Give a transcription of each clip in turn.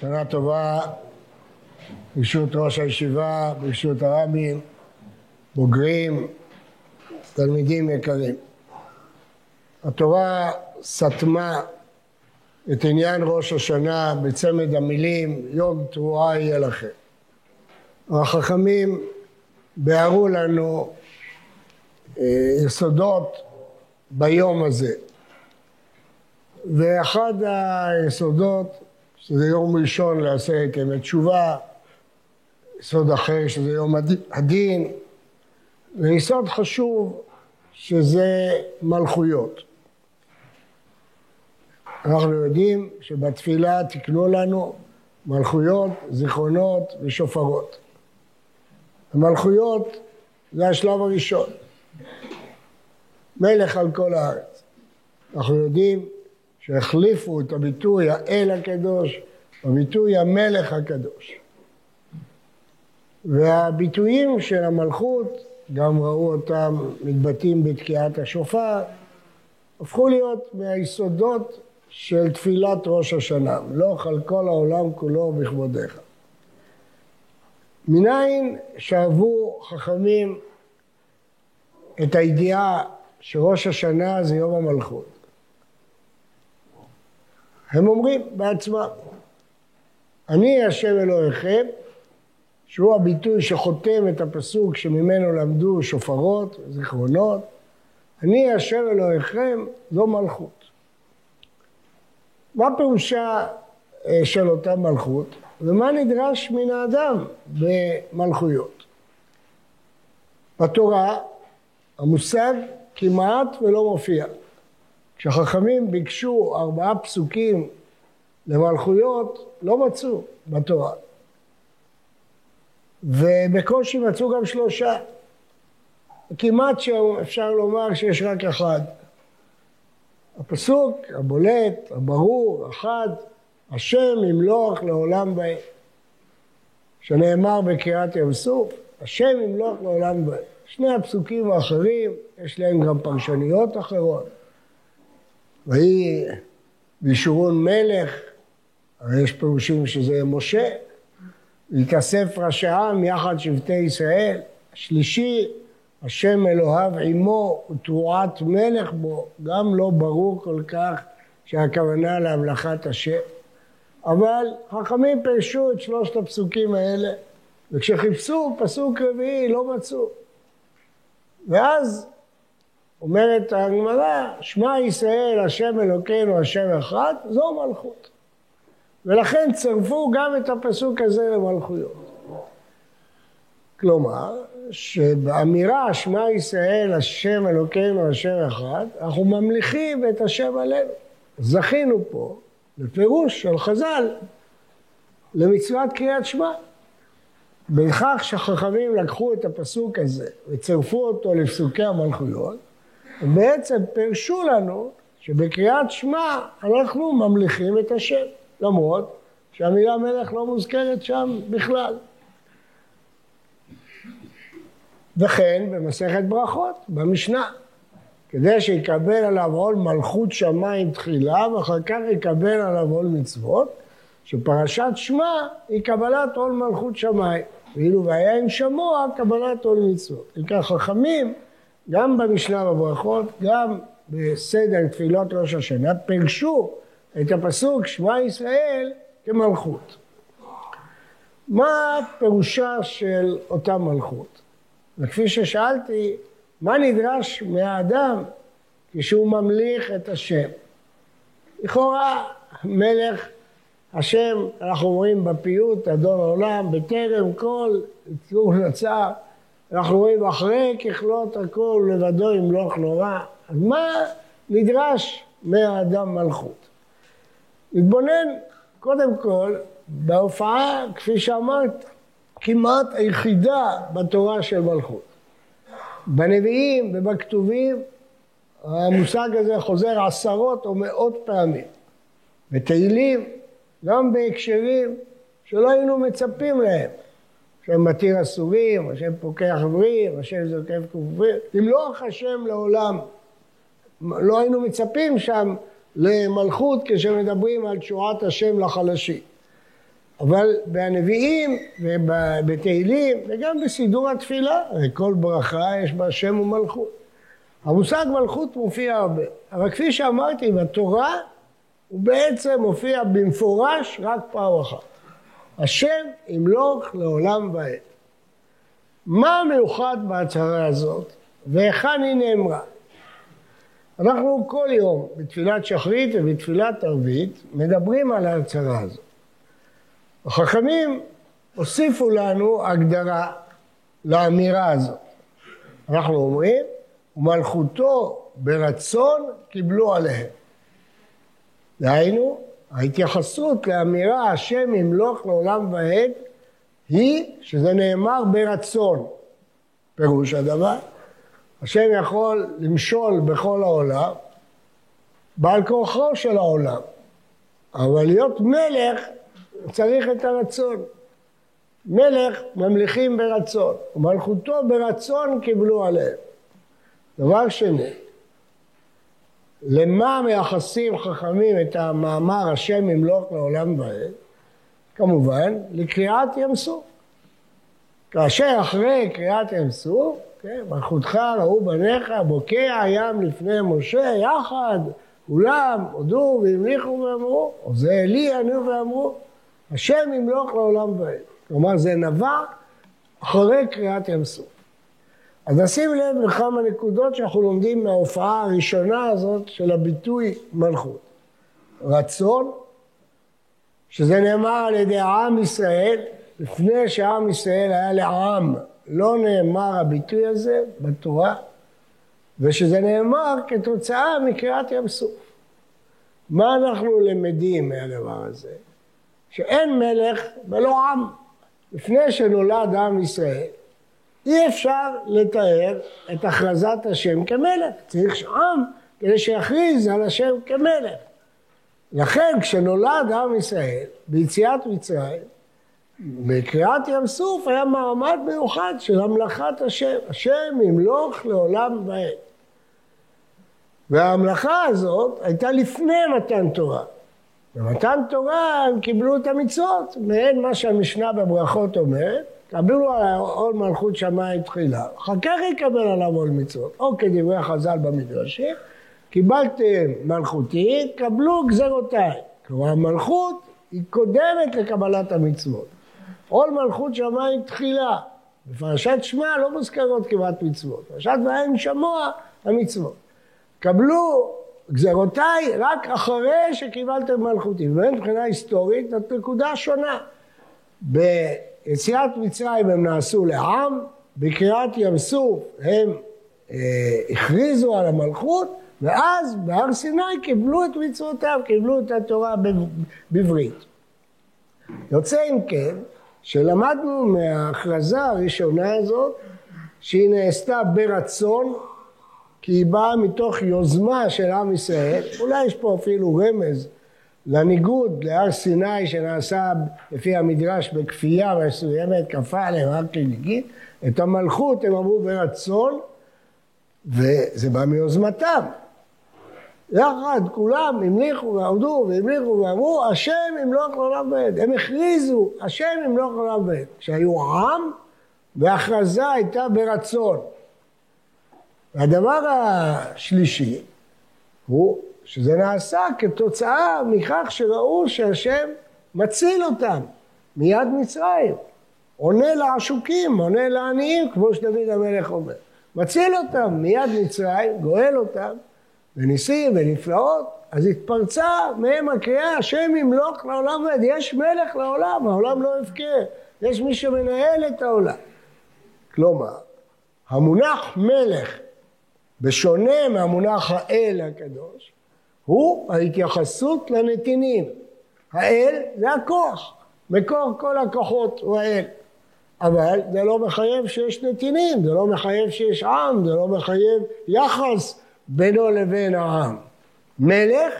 שנה טובה ברשות ראש הישיבה, ברשות הרבים, בוגרים, תלמידים יקרים. התורה סתמה את עניין ראש השנה בצמד המילים יום תרועה יהיה לכם. החכמים ביארו לנו אה, יסודות ביום הזה. ואחד היסודות שזה יום ראשון לעשרת ימי תשובה, יסוד אחר שזה יום הדין, ויסוד חשוב שזה מלכויות. אנחנו יודעים שבתפילה תקנו לנו מלכויות, זיכרונות ושופרות. המלכויות זה השלב הראשון. מלך על כל הארץ. אנחנו יודעים שהחליפו את הביטוי האל הקדוש בביטוי המלך הקדוש. והביטויים של המלכות, גם ראו אותם מתבטאים בתקיעת השופר, הפכו להיות מהיסודות של תפילת ראש השנה, מלוך על כל העולם כולו בכבודיך. מניין שאבו חכמים את הידיעה שראש השנה זה יום המלכות? הם אומרים בעצמם, אני השם אלוהיכם, שהוא הביטוי שחותם את הפסוק שממנו למדו שופרות, זיכרונות, אני השם אלוהיכם, זו מלכות. מה פירושה אה, של אותה מלכות, ומה נדרש מן האדם במלכויות? בתורה המושג כמעט ולא מופיע. כשחכמים ביקשו ארבעה פסוקים למלכויות, לא מצאו בתורה. ובקושי מצאו גם שלושה. כמעט שאפשר לומר שיש רק אחד. הפסוק הבולט, הברור, החד, השם ימלוך לעולם בהם. שנאמר בקריאת ים סוף, השם ימלוך לעולם בהם. שני הפסוקים האחרים, יש להם גם פרשניות אחרות. ויהי בישורון מלך, הרי יש פירושים שזה משה, ויכסף ראשי עם יחד שבטי ישראל, השלישי, השם אלוהיו עמו ותרועת מלך בו, גם לא ברור כל כך שהכוונה להמלכת השם. אבל חכמים פירשו את שלושת הפסוקים האלה, וכשחיפשו פסוק רביעי לא מצאו. ואז אומרת הגמרא, שמע ישראל השם אלוקינו השם אחד, זו מלכות. ולכן צרפו גם את הפסוק הזה למלכויות. כלומר, שבאמירה שמע ישראל השם אלוקינו השם אחד, אנחנו ממליכים את השם עלינו. זכינו פה בפירוש של חז"ל למצוות קריאת שמע. בכך שחכמים לקחו את הפסוק הזה וצירפו אותו לפסוקי המלכויות, בעצם פירשו לנו שבקריאת שמע אנחנו ממליכים את השם, למרות שהמילה מלך לא מוזכרת שם בכלל. וכן במסכת ברכות, במשנה, כדי שיקבל עליו עול מלכות שמיים תחילה ואחר כך יקבל עליו עול מצוות, שפרשת שמע היא קבלת עול מלכות שמיים, ואילו והיה עם שמוע קבלת עול מצוות. אם כך חכמים גם במשנה בברכות, גם בסדר תפילות ראש השנה, פירשו את הפסוק שמע ישראל כמלכות. מה פירושה של אותה מלכות? וכפי ששאלתי, מה נדרש מהאדם כשהוא ממליך את השם? לכאורה מלך השם, אנחנו אומרים בפיוט, אדון העולם, בטרם כל יצור נצר אנחנו רואים אחרי ככלות הכל לבדו ימלוך נורא. מה נדרש מהאדם מלכות? נתבונן קודם כל בהופעה, כפי שאמרת, כמעט היחידה בתורה של מלכות. בנביאים ובכתובים המושג הזה חוזר עשרות או מאות פעמים. בתהילים, גם בהקשרים שלא היינו מצפים להם. השם מתיר אסורים, השם פוקח עברים, השם זוקף כופרים, ימלוך השם לעולם. לא היינו מצפים שם למלכות כשמדברים על תשועת השם לחלשים. אבל בנביאים ובתהילים וגם בסידור התפילה, כל ברכה יש בה שם ומלכות. המושג מלכות מופיע הרבה, אבל כפי שאמרתי, בתורה הוא בעצם מופיע במפורש רק פעם אחת. השם ימלוך לעולם ועד. מה מיוחד בהצהרה הזאת והיכן היא נאמרה? אנחנו כל יום בתפילת שחרית ובתפילת ערבית מדברים על ההצהרה הזאת. החכמים הוסיפו לנו הגדרה לאמירה הזאת. אנחנו אומרים, ומלכותו ברצון קיבלו עליהם. דהיינו, ההתייחסות לאמירה השם ימלוך לעולם ועד היא שזה נאמר ברצון. פירוש הדבר, השם יכול למשול בכל העולם, בעל כורחו של העולם, אבל להיות מלך צריך את הרצון. מלך ממליכים ברצון, ומלכותו ברצון קיבלו עליהם. דבר שני, למה מייחסים חכמים את המאמר השם ימלוך לעולם ועד? כמובן, לקריאת ים סוף. כאשר אחרי קריאת ים סוף, כן, מלכותך ראו בניך בוקע ים לפני משה יחד, כולם הודו והמליכו ואמרו, או זה אלי ענו ואמרו, השם ימלוך לעולם ועד. כלומר זה נבע אחרי קריאת ים סוף. אז נשים לב לכמה נקודות שאנחנו לומדים מההופעה הראשונה הזאת של הביטוי מלכות. רצון, שזה נאמר על ידי עם ישראל, לפני שעם ישראל היה לעם, לא נאמר הביטוי הזה בתורה, ושזה נאמר כתוצאה מקריאת ים סוף. מה אנחנו למדים מהדבר הזה? שאין מלך ולא עם. לפני שנולד עם ישראל, אי אפשר לתאר את הכרזת השם כמלך. צריך עם כדי שיכריז על השם כמלך. לכן כשנולד עם ישראל ביציאת מצרים, בקריאת ים סוף היה מעמד מיוחד של המלכת השם. השם ימלוך לעולם ועד. וההמלכה הזאת הייתה לפני מתן תורה. במתן תורה הם קיבלו את המצוות, מעין מה שהמשנה בברכות אומרת, קבלו על עול מלכות שמיים תחילה, אחר כך יקבל עליו עול מצוות, או כדברי חז"ל במדרשים, קיבלתם מלכותי, קבלו גזרותיי. כלומר המלכות היא קודמת לקבלת המצוות. עול מלכות שמיים תחילה. בפרשת שמע לא מוזכרות כמעט מצוות, בפרשת ואין שמוע המצוות. קבלו גזרותיי רק אחרי שקיבלתם מלכותי. ובאמת מבחינה היסטורית זאת נקודה שונה. ביציאת מצרים הם נעשו לעם, בקריאת ים סוף הם אה, הכריזו על המלכות, ואז בהר סיני קיבלו את מצוותיו, קיבלו את התורה בברית. יוצא אם כן, שלמדנו מההכרזה הראשונה הזאת, שהיא נעשתה ברצון, כי היא באה מתוך יוזמה של עם ישראל, אולי יש פה אפילו רמז לניגוד להר סיני שנעשה לפי המדרש בכפייה מסוימת, כפה עליהם הר כנגיד, את המלכות הם אמרו ברצון, וזה בא מיוזמתם. יחד כולם המליכו ועמדו והמליכו ואמרו, השם ימלוך לעולם ועד. הם הכריזו, השם ימלוך לעולם ועד. כשהיו עם, והכרזה הייתה ברצון. והדבר השלישי הוא שזה נעשה כתוצאה מכך שראו שהשם מציל אותם מיד מצרים. עונה לעשוקים, עונה לעניים, כמו שדוד המלך אומר. מציל אותם מיד מצרים, גואל אותם, וניסים ונפלאות, אז התפרצה מהם הקריאה, השם ימלוך לעולם ועד. יש מלך לעולם, העולם לא הפקר. יש מי שמנהל את העולם. כלומר, המונח מלך בשונה מהמונח האל הקדוש, הוא ההתייחסות לנתינים. האל זה הכוח, מקור כל הכוחות הוא האל. אבל זה לא מחייב שיש נתינים, זה לא מחייב שיש עם, זה לא מחייב יחס בינו לבין העם. מלך,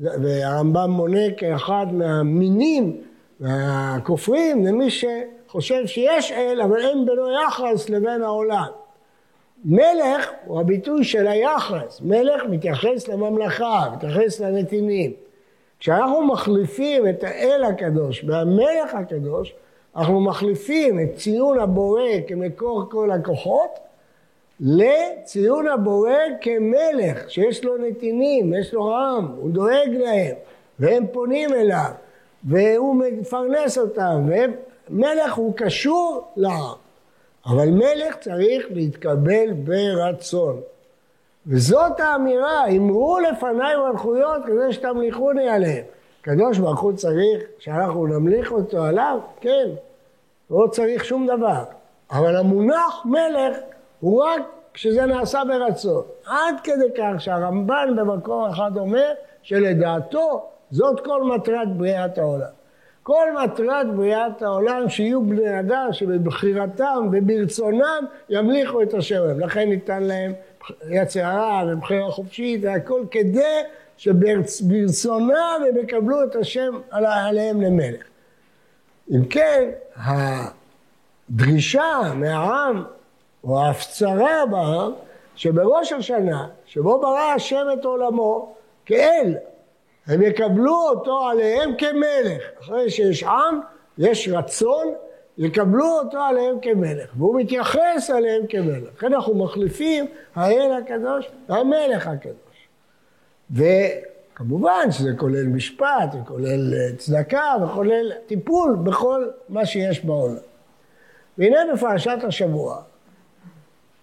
והרמב"ם מונה כאחד מהמינים הכופרים למי שחושב שיש אל, אבל אין בינו יחס לבין העולם. מלך הוא הביטוי של היחס, מלך מתייחס לממלכה, מתייחס לנתינים. כשאנחנו מחליפים את האל הקדוש והמלך הקדוש, אנחנו מחליפים את ציון הבורא כמקור כל הכוחות לציון הבורא כמלך, שיש לו נתינים, יש לו עם, הוא דואג להם, והם פונים אליו, והוא מפרנס אותם, ומלך הוא קשור לעם. אבל מלך צריך להתקבל ברצון. וזאת האמירה, אמרו לפניי מלכויות כדי שתמליכוני עליהם. קדוש ברוך הוא צריך שאנחנו נמליך אותו עליו? כן, לא צריך שום דבר. אבל המונח מלך הוא רק כשזה נעשה ברצון. עד כדי כך שהרמב"ן במקור אחד אומר שלדעתו זאת כל מטרת בריאת העולם. כל מטרת בריאת העולם שיהיו בני אדם שבבחירתם וברצונם ימליכו את השם. לכן ניתן להם יצר הרע ובחירה חופשית והכל כדי שברצונם הם יקבלו את השם עליהם למלך. אם כן, הדרישה מהעם או ההפצרה בעם שבראש השנה שבו ברא השם את עולמו כאל הם יקבלו אותו עליהם כמלך. אחרי שיש עם, יש רצון, יקבלו אותו עליהם כמלך. והוא מתייחס עליהם כמלך. לכן אנחנו מחליפים האל הקדוש והמלך הקדוש. וכמובן שזה כולל משפט, וכולל אה, צדקה, וכולל טיפול בכל מה שיש בעולם. והנה בפרשת השבוע,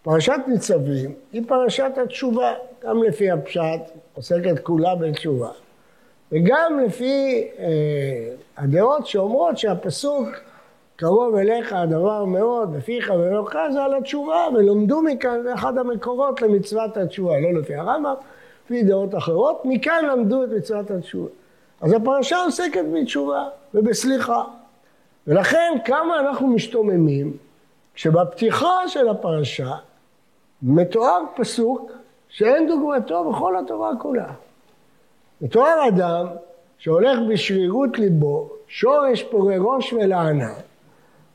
פרשת ניצבים היא פרשת התשובה, גם לפי הפשט, עוסקת כולה בתשובה. וגם לפי אה, הדעות שאומרות שהפסוק קרוב אליך הדבר מאוד, בפיך ובלוכה זה על התשובה, ולומדו מכאן, זה אחד המקורות למצוות התשובה, לא לפי הרמב"ם, לפי דעות אחרות, מכאן למדו את מצוות התשובה. אז הפרשה עוסקת בתשובה ובסליחה. ולכן כמה אנחנו משתוממים כשבפתיחה של הפרשה מתואר פסוק שאין דוגמתו בכל התורה כולה. מתואר אדם שהולך בשרירות ליבו, שורש פורה ראש ולענה,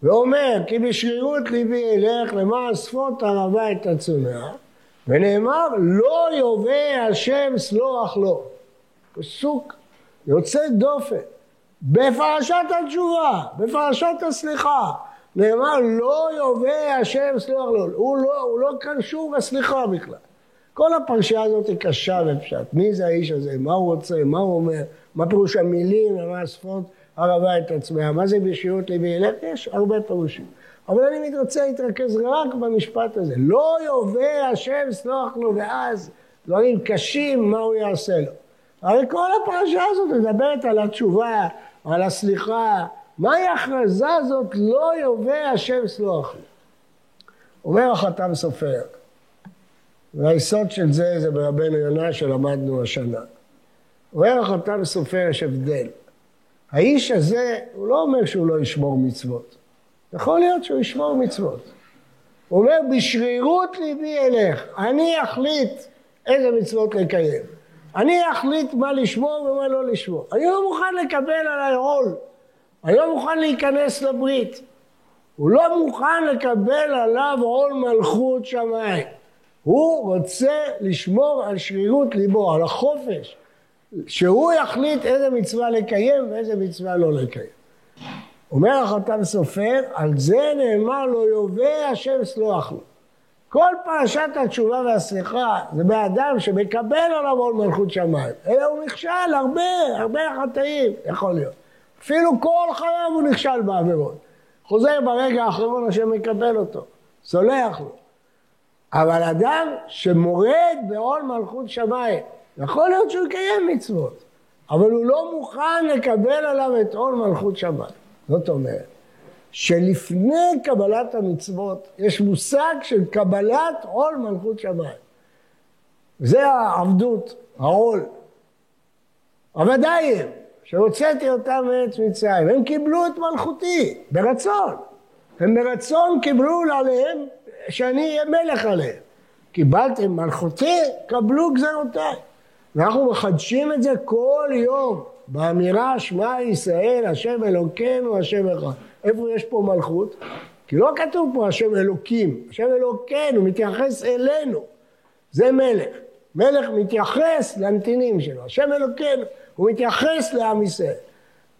ואומר כי בשרירות ליבי אלך למען שפות הרבה את הצומח, ונאמר לא יובא השם סלוח לו. פסוק יוצא דופן. בפרשת התשובה, בפרשת הסליחה, נאמר לא יובא השם סלוח לו. הוא לא, הוא לא קשור בסליחה בכלל. כל הפרשייה הזאת היא קשה בפשט. מי זה האיש הזה? מה הוא רוצה? מה הוא אומר? מה פירוש המילים? מה השפות הרבה את עצמיה? מה זה בשירות לוי ילך? יש הרבה פירושים. אבל אני רוצה להתרכז רק במשפט הזה. לא יובא השם סלוח לו ואז דברים קשים, מה הוא יעשה לו. הרי כל הפרשה הזאת מדברת על התשובה, על הסליחה. מהי ההכרזה הזאת? לא יובא השם סלוח לו. אומר החתם סופר, והיסוד של זה זה ברבנו יונה שלמדנו השנה. אומר החתם סופר יש הבדל. האיש הזה, הוא לא אומר שהוא לא ישמור מצוות. יכול להיות שהוא ישמור מצוות. הוא אומר, בשרירות ליבי אלך, אני אחליט איזה מצוות לקיים. אני אחליט מה לשמור ומה לא לשמור. אני לא מוכן לקבל עליי עול. אני לא מוכן להיכנס לברית. הוא לא מוכן לקבל עליו עול מלכות שמיים. הוא רוצה לשמור על שרירות ליבו, על החופש, שהוא יחליט איזה מצווה לקיים ואיזה מצווה לא לקיים. אומר החתם סופר, על זה נאמר לו יובא השם סלוח לו. כל פרשת התשובה והסליחה זה באדם שמקבל עליו עול מלכות שמיים. אלא הוא נכשל הרבה, הרבה חטאים, יכול להיות. אפילו כל חייו הוא נכשל בעבירות. חוזר ברגע האחרון השם מקבל אותו, סולח לו. אבל אדם שמורד בעול מלכות שמיים, יכול להיות שהוא יקיים מצוות, אבל הוא לא מוכן לקבל עליו את עול מלכות שמיים. זאת אומרת, שלפני קבלת המצוות יש מושג של קבלת עול מלכות שמיים. זה העבדות, העול. עבדיים, שהוצאתי אותם מארץ מצרים, הם קיבלו את מלכותי ברצון. הם ברצון קיבלו עליהם שאני אהיה מלך עליהם. קיבלתם מלכותי, קבלו גזרותיי. ואנחנו מחדשים את זה כל יום באמירה שמע ישראל, השם אלוקינו, השם אחד. איפה יש פה מלכות? כי לא כתוב פה השם אלוקים, השם אלוקינו מתייחס אלינו. זה מלך. מלך מתייחס לנתינים שלו, השם אלוקינו. הוא מתייחס לעם ישראל.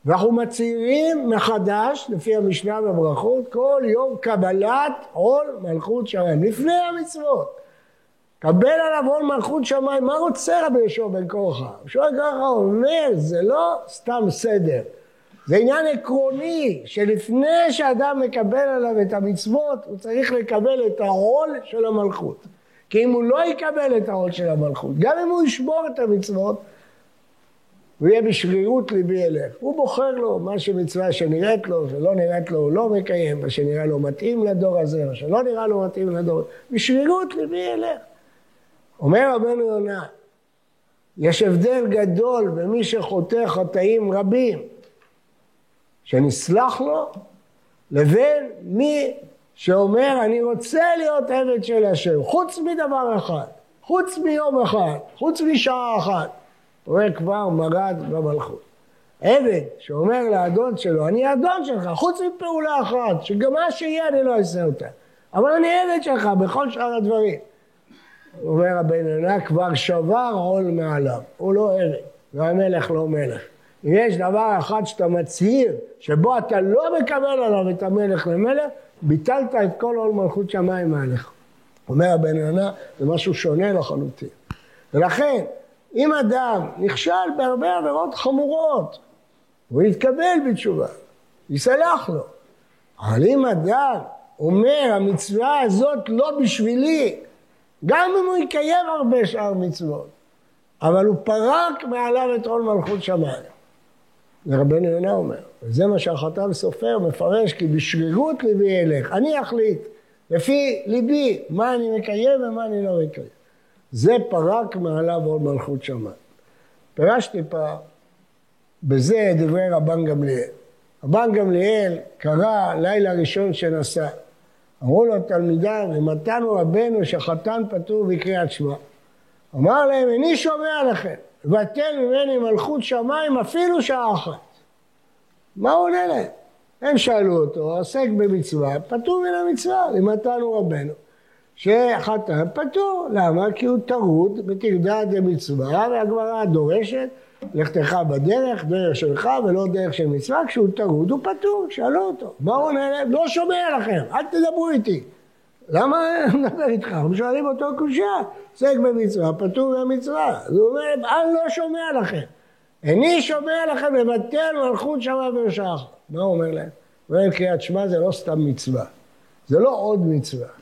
ואנחנו מצהירים מחדש, לפי המשנה בברכות, כל יום קבלת עול מלכות שמיים, לפני המצוות. קבל עליו עול מלכות שמיים, מה רוצה רבי יהושע בן קורחה? יהושע בן אומר, זה לא סתם סדר, זה עניין עקרוני, שלפני שאדם מקבל עליו את המצוות, הוא צריך לקבל את העול של המלכות. כי אם הוא לא יקבל את העול של המלכות, גם אם הוא ישבור את המצוות, הוא יהיה בשרירות ליבי אלך. הוא בוחר לו מה שמצווה שנראית לו ולא נראית לו הוא לא מקיים, מה שנראה לו מתאים לדור הזה, מה שלא נראה לו מתאים לדור, בשרירות ליבי אלך. אומר רבנו יונה, יש הבדל גדול במי שחוטא חטאים רבים, שנסלח לו, לבין מי שאומר אני רוצה להיות עבד של השם, חוץ מדבר אחד, חוץ מיום אחד, חוץ משעה אחת. רואה כבר מרד במלכות. עבד שאומר לאדון שלו, אני אדון שלך, חוץ מפעולה אחת, שגם מה שיהיה אני לא אעשה אותה. אבל אני עבד שלך בכל שאר הדברים. אומר הבן עונה, כבר שבר עול מעליו, הוא לא עבד, והמלך לא מלך. אם יש דבר אחד שאתה מצהיר, שבו אתה לא מקבל עליו את המלך למלך, ביטלת את כל עול מלכות שמיים מעליך. אומר הבן עונה, זה משהו שונה לחלוטין. ולכן, אם אדם נכשל בהרבה עבירות חמורות, הוא יתקבל בתשובה, יסלח לו. אבל אם אדם אומר, המצווה הזאת לא בשבילי, גם אם הוא יקיים הרבה שאר מצוות, אבל הוא פרק מעליו את עול מלכות שמיים. זה רבנו יונה אומר, וזה מה שהחתם סופר מפרש, כי בשרירות ליבי אלך, אני אחליט לפי ליבי מה אני מקיים ומה אני לא מקיים. זה פרק מעליו עוד מלכות שמיים. פירשתי פעם, בזה דברי רבן גמליאל. רבן גמליאל קרא לילה ראשון שנסע. אמרו לו תלמידיו, ומתנו רבנו שחתן פטור בקריאת שמע. אמר להם, איני שומע לכם, ובטל ממני מלכות שמיים אפילו שעה אחת. מה הוא עונה להם? הם שאלו אותו, עוסק במצווה, פטור מן המצווה, ומתנו רבנו. שחתן פטור. למה? כי הוא טרוד בתגדל דמצווה, והגמרא דורשת, לכתך בדרך, דרך שלך ולא דרך של מצווה, כשהוא טרוד הוא פטור, שאלו אותו. מה הוא עונה להם? לא שומע לכם, אל תדברו איתי. למה הוא מדבר איתך? הם שואלים אותו קושייה, עוסק במצווה, פטור מהמצווה. אז הוא אומר, אני לא שומע לכם. איני שומע לכם לבטל מלכות שמה ושח. מה הוא אומר להם? הוא אומר, קריאת שמע זה לא סתם מצווה, זה לא עוד מצווה.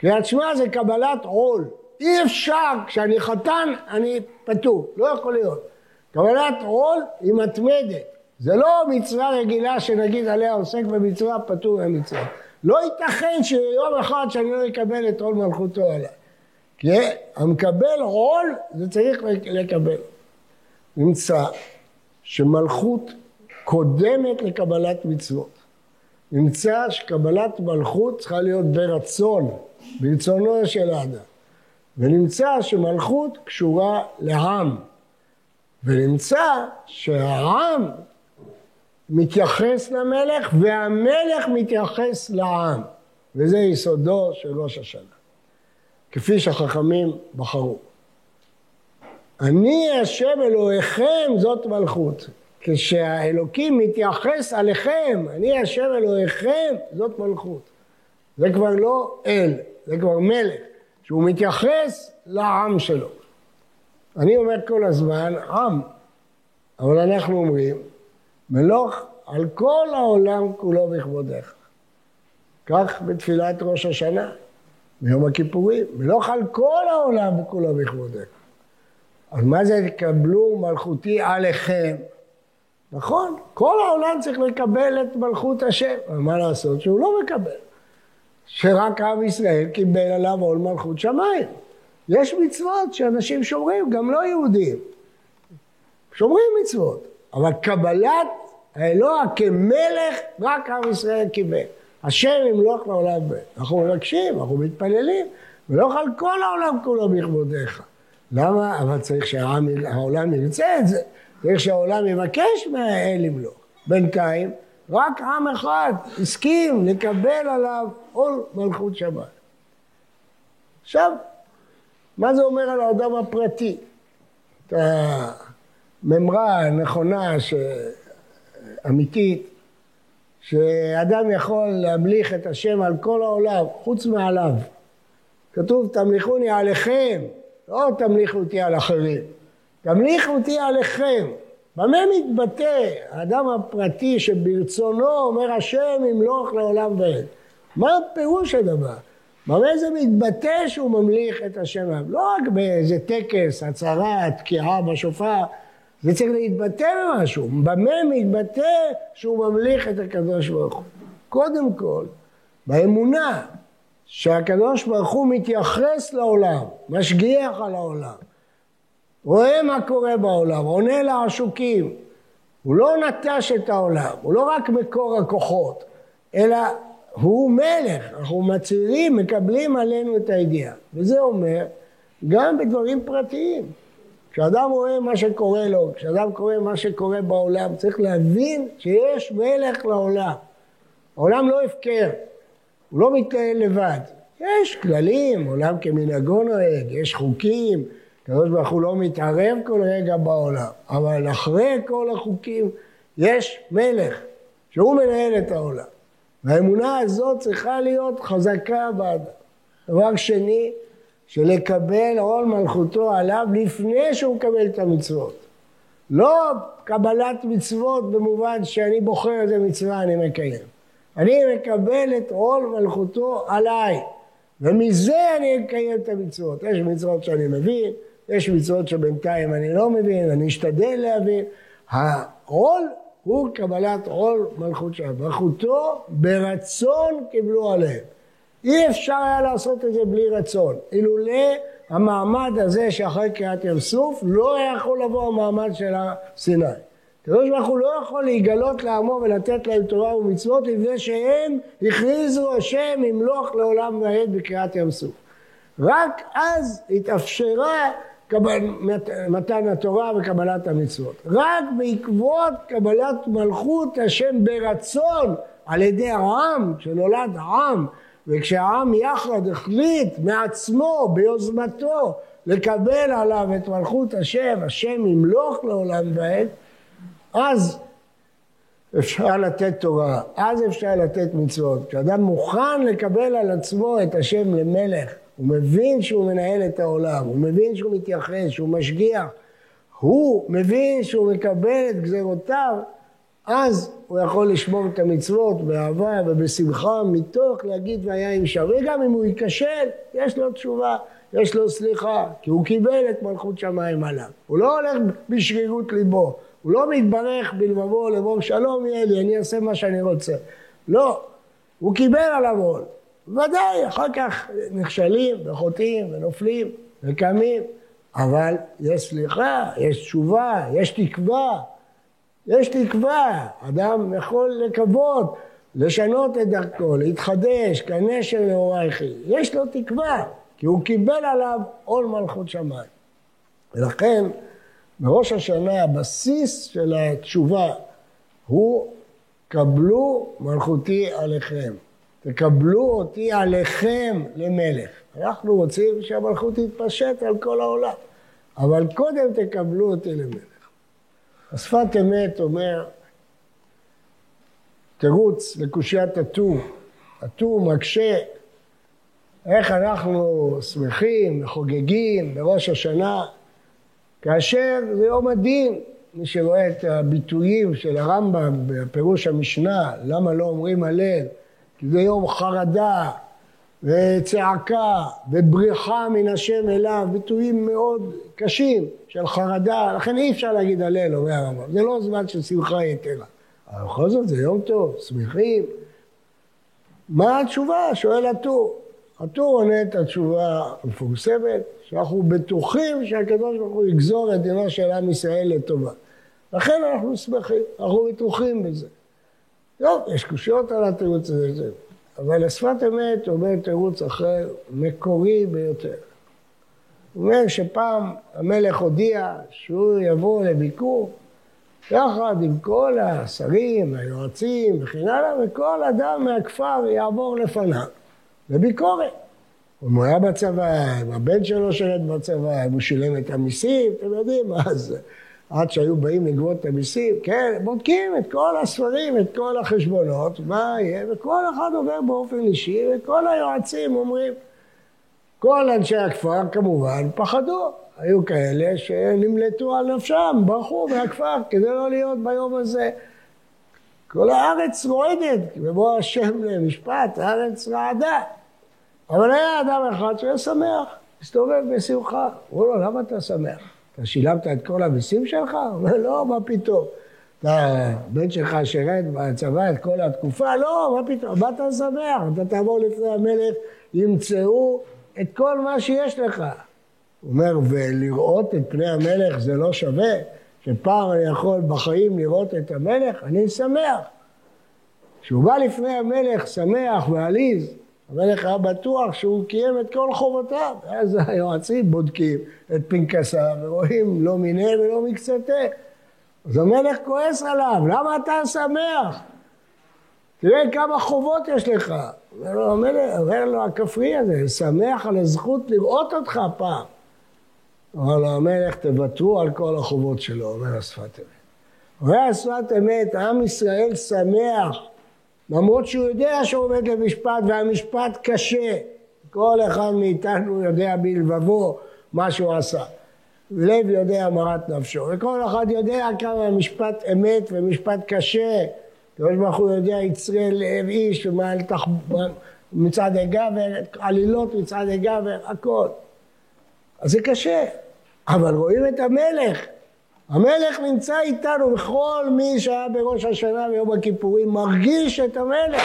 קריאת שמע זה קבלת עול. אי אפשר, כשאני חתן, אני פטור. לא יכול להיות. קבלת עול היא מתמדת. זה לא מצווה רגילה שנגיד עליה עוסק במצווה, פטור מהמצווה. לא ייתכן שיום אחד שאני לא אקבל את עול מלכותו עליי. כי המקבל עול, זה צריך לקבל. נמצא שמלכות קודמת לקבלת מצוות. נמצא שקבלת מלכות צריכה להיות ברצון. ברצונו של האדם. ונמצא שמלכות קשורה לעם. ונמצא שהעם מתייחס למלך והמלך מתייחס לעם. וזה יסודו של ראש השנה. כפי שהחכמים בחרו. אני השם אלוהיכם זאת מלכות. כשהאלוקים מתייחס עליכם, אני השם אלוהיכם זאת מלכות. זה כבר לא אל, זה כבר מלך, שהוא מתייחס לעם שלו. אני אומר כל הזמן עם, אבל אנחנו אומרים מלוך על כל העולם כולו בכבודך. כך בתפילת ראש השנה, ביום הכיפורים, מלוך על כל העולם כולו בכבודך. אז מה זה תקבלו מלכותי עליכם? נכון, כל העולם צריך לקבל את מלכות השם, אבל מה לעשות שהוא לא מקבל. שרק עם ישראל קיבל עליו עול מלכות שמיים. יש מצוות שאנשים שומרים, גם לא יהודים. שומרים מצוות, אבל קבלת האלוה כמלך רק עם ישראל קיבל. השם ימלוך לעולם ב'. אנחנו מבקשים, אנחנו מתפללים, ולא על כל העולם כולו בכבודיך. למה? אבל צריך שהעולם ירצה את זה. צריך שהעולם יבקש מהאל למלוך. בינתיים רק עם אחד הסכים לקבל עליו עול מלכות שבת. עכשיו, מה זה אומר על האדם הפרטי? אתה ממרה נכונה, ש... אמיתית, שאדם יכול להמליך את השם על כל העולם, חוץ מעליו. כתוב, תמליכוני עליכם, לא תמליכו אותי על אחרים, תמליכו אותי עליכם. במה מתבטא האדם הפרטי שברצונו אומר השם ימלוך לעולם ועד? מה פירוש הדבר? במה זה מתבטא שהוא ממליך את השם? לא רק באיזה טקס, הצהרה, תקיעה בשופר, זה צריך להתבטא במשהו. במה מתבטא שהוא ממליך את הקדוש ברוך הוא? קודם כל, באמונה שהקדוש ברוך הוא מתייחס לעולם, משגיח על העולם, רואה מה קורה בעולם, עונה לעשוקים. הוא לא נטש את העולם, הוא לא רק מקור הכוחות, אלא הוא מלך, אנחנו מצהירים, מקבלים עלינו את הידיעה. וזה אומר גם בדברים פרטיים. כשאדם רואה מה שקורה לו, כשאדם קורא מה שקורה בעולם, צריך להבין שיש מלך לעולם. העולם לא הפקר, הוא לא מתנהל לבד. יש כללים, עולם כמנהגו נוהג, יש חוקים, הקדוש ברוך הוא לא מתערב כל רגע בעולם, אבל אחרי כל החוקים יש מלך, שהוא מנהל את העולם. והאמונה הזאת צריכה להיות חזקה באדם. דבר שני, שלקבל עול מלכותו עליו לפני שהוא מקבל את המצוות. לא קבלת מצוות במובן שאני בוחר איזה מצווה אני מקיים. אני מקבל את עול מלכותו עליי, ומזה אני אקיים את המצוות. יש מצוות שאני מבין, יש מצוות שבינתיים אני לא מבין, אני אשתדל להבין. העול הוא קבלת עול מלכות שם. מלכותו ברצון קיבלו עליהם. אי אפשר היה לעשות את זה בלי רצון. אילולא המעמד הזה שאחרי קריאת ים סוף, לא היה יכול לבוא המעמד של הסיני. הקדוש ברוך הוא לא יכול להיגלות לעמו ולתת להם תורה ומצוות לפני שהם הכריזו השם ימלוך לעולם ועד בקריאת ים סוף. רק אז התאפשרה מתן התורה וקבלת המצוות. רק בעקבות קבלת מלכות השם ברצון על ידי העם, כשנולד העם וכשהעם יחד החליט מעצמו, ביוזמתו, לקבל עליו את מלכות השם, השם ימלוך לעולם ועד, אז אפשר לתת תורה, אז אפשר לתת מצוות. כשאדם מוכן לקבל על עצמו את השם למלך, הוא מבין שהוא מנהל את העולם, הוא מבין שהוא מתייחס, שהוא משגיח, הוא מבין שהוא מקבל את גזירותיו, אז הוא יכול לשמור את המצוות באהבה ובשמחה מתוך להגיד והיה עם שם. וגם אם הוא ייכשל, יש לו תשובה, יש לו סליחה, כי הוא קיבל את מלכות שמיים עליו. הוא לא הולך בשרירות ליבו, הוא לא מתברך בלבבו לאמור שלום יהיה לי, אני אעשה מה שאני רוצה. לא, הוא קיבל עליו עול. ודאי, אחר כך נכשלים וחוטאים ונופלים וקמים, אבל יש סליחה, יש תשובה, יש תקווה. יש תקווה, אדם יכול לקוות, לשנות את דרכו, להתחדש, כנשר לאורייכי. יש לו תקווה, כי הוא קיבל עליו עול מלכות שמיים. ולכן, בראש השנה הבסיס של התשובה הוא קבלו מלכותי עליכם. תקבלו אותי עליכם למלך. אנחנו רוצים שהמלכות תתפשט על כל העולם, אבל קודם תקבלו אותי למלך. השפת אמת אומר, תירוץ לקושיית הטור. הטור מקשה איך אנחנו שמחים וחוגגים בראש השנה, כאשר זה יום הדין. מי שרואה את הביטויים של הרמב"ם בפירוש המשנה, למה לא אומרים הלל, כי זה יום חרדה וצעקה ובריחה מן השם אליו, ביטויים מאוד קשים של חרדה, לכן אי אפשר להגיד הלל, אומר הרמב"ם, זה לא זמן של שמחה יתרה. אבל בכל זאת זה יום טוב, שמחים. מה התשובה? שואל הטור. הטור עונה את התשובה המפורסמת, שאנחנו בטוחים שהקדוש ברוך הוא יגזור את דינו של עם ישראל לטובה. לכן אנחנו שמחים, אנחנו בטוחים בזה. טוב, יש קושיות על התירוץ הזה, אבל השפת אמת אומר תירוץ אחר, מקורי ביותר. הוא אומר שפעם המלך הודיע שהוא יבוא לביקור יחד עם כל השרים, היועצים וכן הלאה, וכל אדם מהכפר יעבור לפניו לביקורת. הוא היה בצבא, אם הבן שלו שירת בצבא, אם הוא שילם את המיסים, אתם יודעים מה זה. עד שהיו באים לגבות את המיסים, כן, בודקים את כל הספרים, את כל החשבונות, מה יהיה, וכל אחד עובר באופן אישי, וכל היועצים אומרים, כל אנשי הכפר כמובן פחדו, היו כאלה שנמלטו על נפשם, ברחו מהכפר כדי לא להיות ביום הזה. כל הארץ רועדת, בבוא השם למשפט, הארץ רעדה. אבל היה אדם אחד שהיה שמח, הסתובב בשמחה. אמרו לו, למה אתה שמח? אתה שילמת את כל המיסים שלך? הוא אומר, לא, מה פתאום? הבן שלך שירת בצבא את כל התקופה? לא, מה פתאום? מה אתה שמח? אתה תעבור לפני המלך, ימצאו את כל מה שיש לך. הוא אומר, ולראות את פני המלך זה לא שווה? שפעם אני יכול בחיים לראות את המלך? אני שמח. כשהוא בא לפני המלך שמח ועליז, המלך היה בטוח שהוא קיים את כל חובותיו. ואז היועצים בודקים את פנקסיו ורואים לא מיניה ולא מקצתה. אז המלך כועס עליו, למה אתה שמח? תראה כמה חובות יש לך. אומר לו המלך, אומר לו הכפרי הזה, שמח על הזכות לראות אותך פעם. אומר לו המלך, תוותרו על כל החובות שלו, אומר השפת אמת. אומר השפת אמת, עם ישראל שמח למרות שהוא יודע שהוא עומד למשפט והמשפט קשה. כל אחד מאיתנו יודע בלבבו מה שהוא עשה. לב יודע מרת נפשו, וכל אחד יודע כמה משפט אמת ומשפט קשה. הקדוש ברוך הוא יודע יצרי לב איש ומעל תח... מצד הגבר, עלילות מצד הגבר, הכל. אז זה קשה, אבל רואים את המלך, המלך נמצא איתנו, וכל מי שהיה בראש השנה ויום הכיפורים מרגיש את המלך,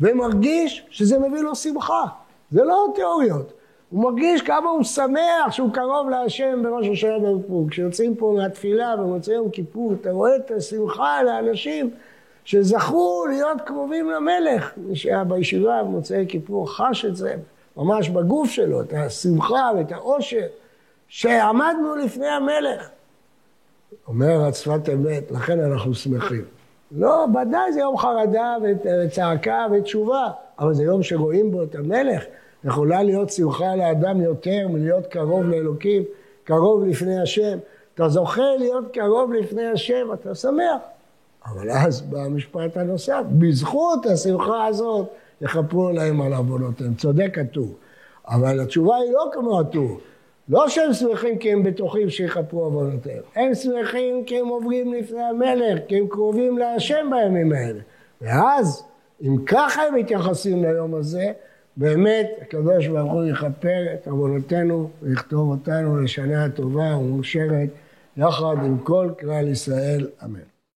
ומרגיש שזה מביא לו שמחה. זה לא תיאוריות. הוא מרגיש כמה הוא שמח שהוא קרוב להשם בראש השנה ויום הכיפור. כשיוצאים פה מהתפילה במוצאי יום כיפור, אתה רואה את השמחה לאנשים שזכו להיות קרובים למלך. מי שהיה בישיבה במוצאי כיפור חש את זה ממש בגוף שלו, את השמחה ואת העושר, שעמדנו לפני המלך. אומר הצפת אמת, לכן אנחנו שמחים. לא, ודאי זה יום חרדה וצעקה ותשובה, אבל זה יום שרואים בו את המלך. יכולה להיות שמחה לאדם יותר מלהיות קרוב לאלוקים, קרוב לפני השם. אתה זוכה להיות קרוב לפני השם, אתה שמח. אבל אז בא המשפט הנוסף, בזכות השמחה הזאת יכפרו להם על עוונותיהם. צודק הטור. אבל התשובה היא לא כמו הטור. לא שהם שמחים כי הם בטוחים שיכפרו עוונותיהם, הם שמחים כי הם עוברים לפני המלך, כי הם קרובים להשם בימים האלה. ואז, אם ככה הם מתייחסים ליום הזה, באמת הקדוש ברוך הוא יכפר את עוונותינו ויכתוב אותנו לשנה הטובה ומאושרת יחד עם כל כלל ישראל, אמן.